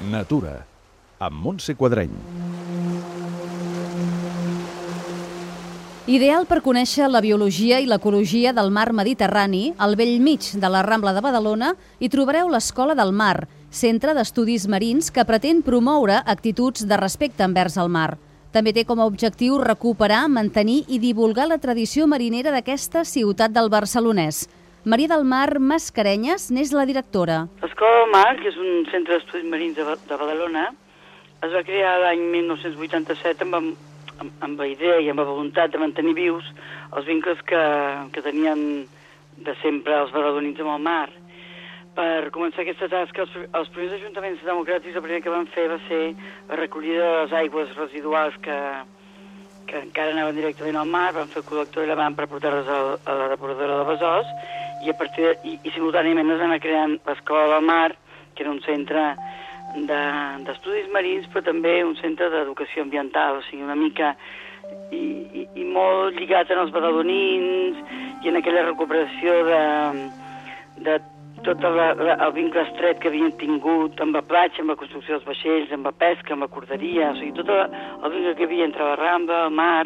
Natura, amb Montse Quadreny. Ideal per conèixer la biologia i l'ecologia del mar Mediterrani, al vell mig de la Rambla de Badalona hi trobareu l'Escola del Mar, centre d'estudis marins que pretén promoure actituds de respecte envers el mar. També té com a objectiu recuperar, mantenir i divulgar la tradició marinera d'aquesta ciutat del barcelonès. Maria del Mar Mascarenyes n'és la directora. L'Escola del Mar, que és un centre d'estudis marins de, de Badalona, es va crear l'any 1987 amb, amb, amb la idea i amb la voluntat de mantenir vius els vincles que, que tenien de sempre els badalonins amb el mar. Per començar aquesta tasca, els, els primers ajuntaments democràtics el primer que van fer va ser la recollida de les aigües residuals que, que encara anaven directament al mar, van fer el col·lector i la van per portar-les a, a la depuradora de Besòs i, a partir de, i, i simultàniament es va anar creant l'Escola del Mar, que era un centre d'estudis de, marins, però també un centre d'educació ambiental, o sigui, una mica i, i, i molt lligat en els badalonins i en aquella recuperació de, de tot el, el vincle estret que havien tingut amb la platja, amb la construcció dels vaixells, amb la pesca, amb la corderia, o sigui, tot el, el vincle que hi havia entre la Rambla, el mar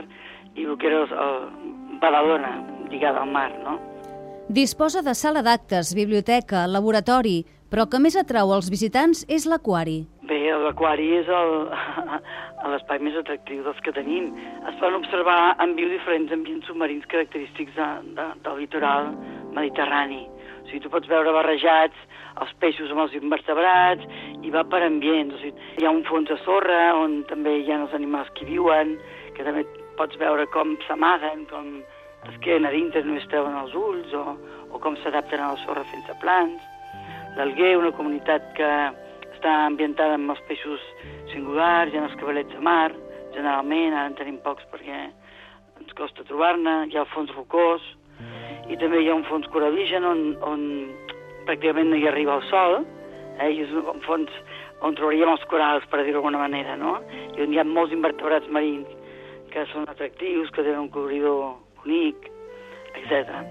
i el que era el, el Badalona, lligada al mar, no? Disposa de sala d'actes, biblioteca, laboratori, però que més atrau als visitants és l'aquari. Bé, l'aquari és l'espai més atractiu dels que tenim. Es poden observar en viu diferents ambients submarins característics de, de, del litoral mediterrani. O sigui, tu pots veure barrejats els peixos amb els invertebrats i va per ambients. O sigui, hi ha un fons de sorra on també hi ha els animals que viuen, que també pots veure com s'amaguen, com es queden a dintre, només treuen els ulls, o, o com s'adapten a la sorra fent-se plans. L'Alguer, una comunitat que està ambientada amb els peixos singulars, hi ha els cavalets de mar, generalment, ara en tenim pocs perquè ens costa trobar-ne, hi ha el fons rocós, i també hi ha un fons coraligen on, on pràcticament no hi arriba el sol, eh, i és un fons on trobaríem els corals, per dir-ho d'alguna manera, no? I on hi ha molts invertebrats marins que són atractius, que tenen un coloridor bonic, etc.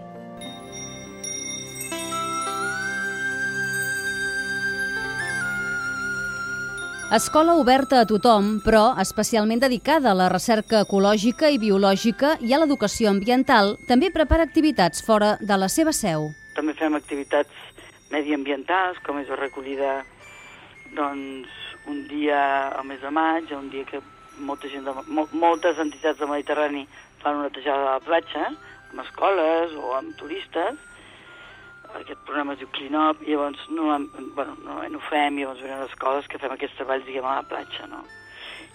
Escola oberta a tothom, però especialment dedicada a la recerca ecològica i biològica i a l'educació ambiental, també prepara activitats fora de la seva seu. També fem activitats mediambientals, com és la recollida doncs, un dia al mes de maig, un dia que molta gent de, moltes entitats del Mediterrani fan una netejada de la platja, amb escoles o amb turistes, aquest programa es diu Clean Up, i llavors no, bueno, no, no ho fem, i llavors venen les escoles que fem aquests treballs, diguem, a la platja, no?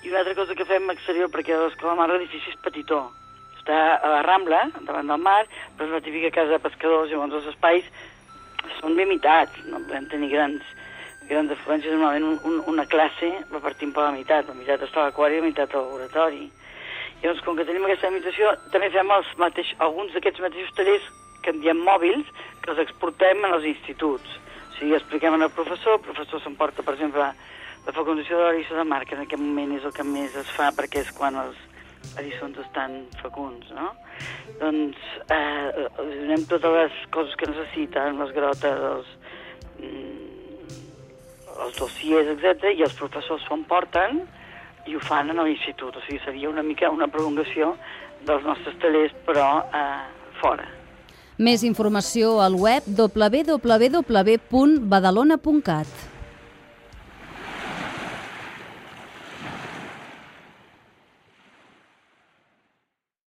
I una altra cosa que fem exterior, perquè l'escola mar l'edifici és petitó, està a la Rambla, davant del mar, però és una típica casa de pescadors, llavors els espais són limitats, no podem tenir grans, grans afluències, normalment un, un, una classe la partim per la meitat, la meitat està a l'aquari i la meitat al laboratori. Llavors, com que tenim aquesta limitació, també fem els mateix, alguns d'aquests mateixos tallers que en diem mòbils, que els exportem els instituts. O sigui, expliquem al professor, el professor s'emporta, per exemple, la fecundació de l'eriçó de mar, que en aquest moment és el que més es fa perquè és quan els eriçons estan fecunds, no? Doncs eh, donem totes les coses que necessiten, les grotes, els, mm, els dossiers, etc i els professors s'ho emporten i ho fan en l'institut. O sigui, seria una mica una prolongació dels nostres tallers, però eh, fora. Més informació al web www.badalona.cat.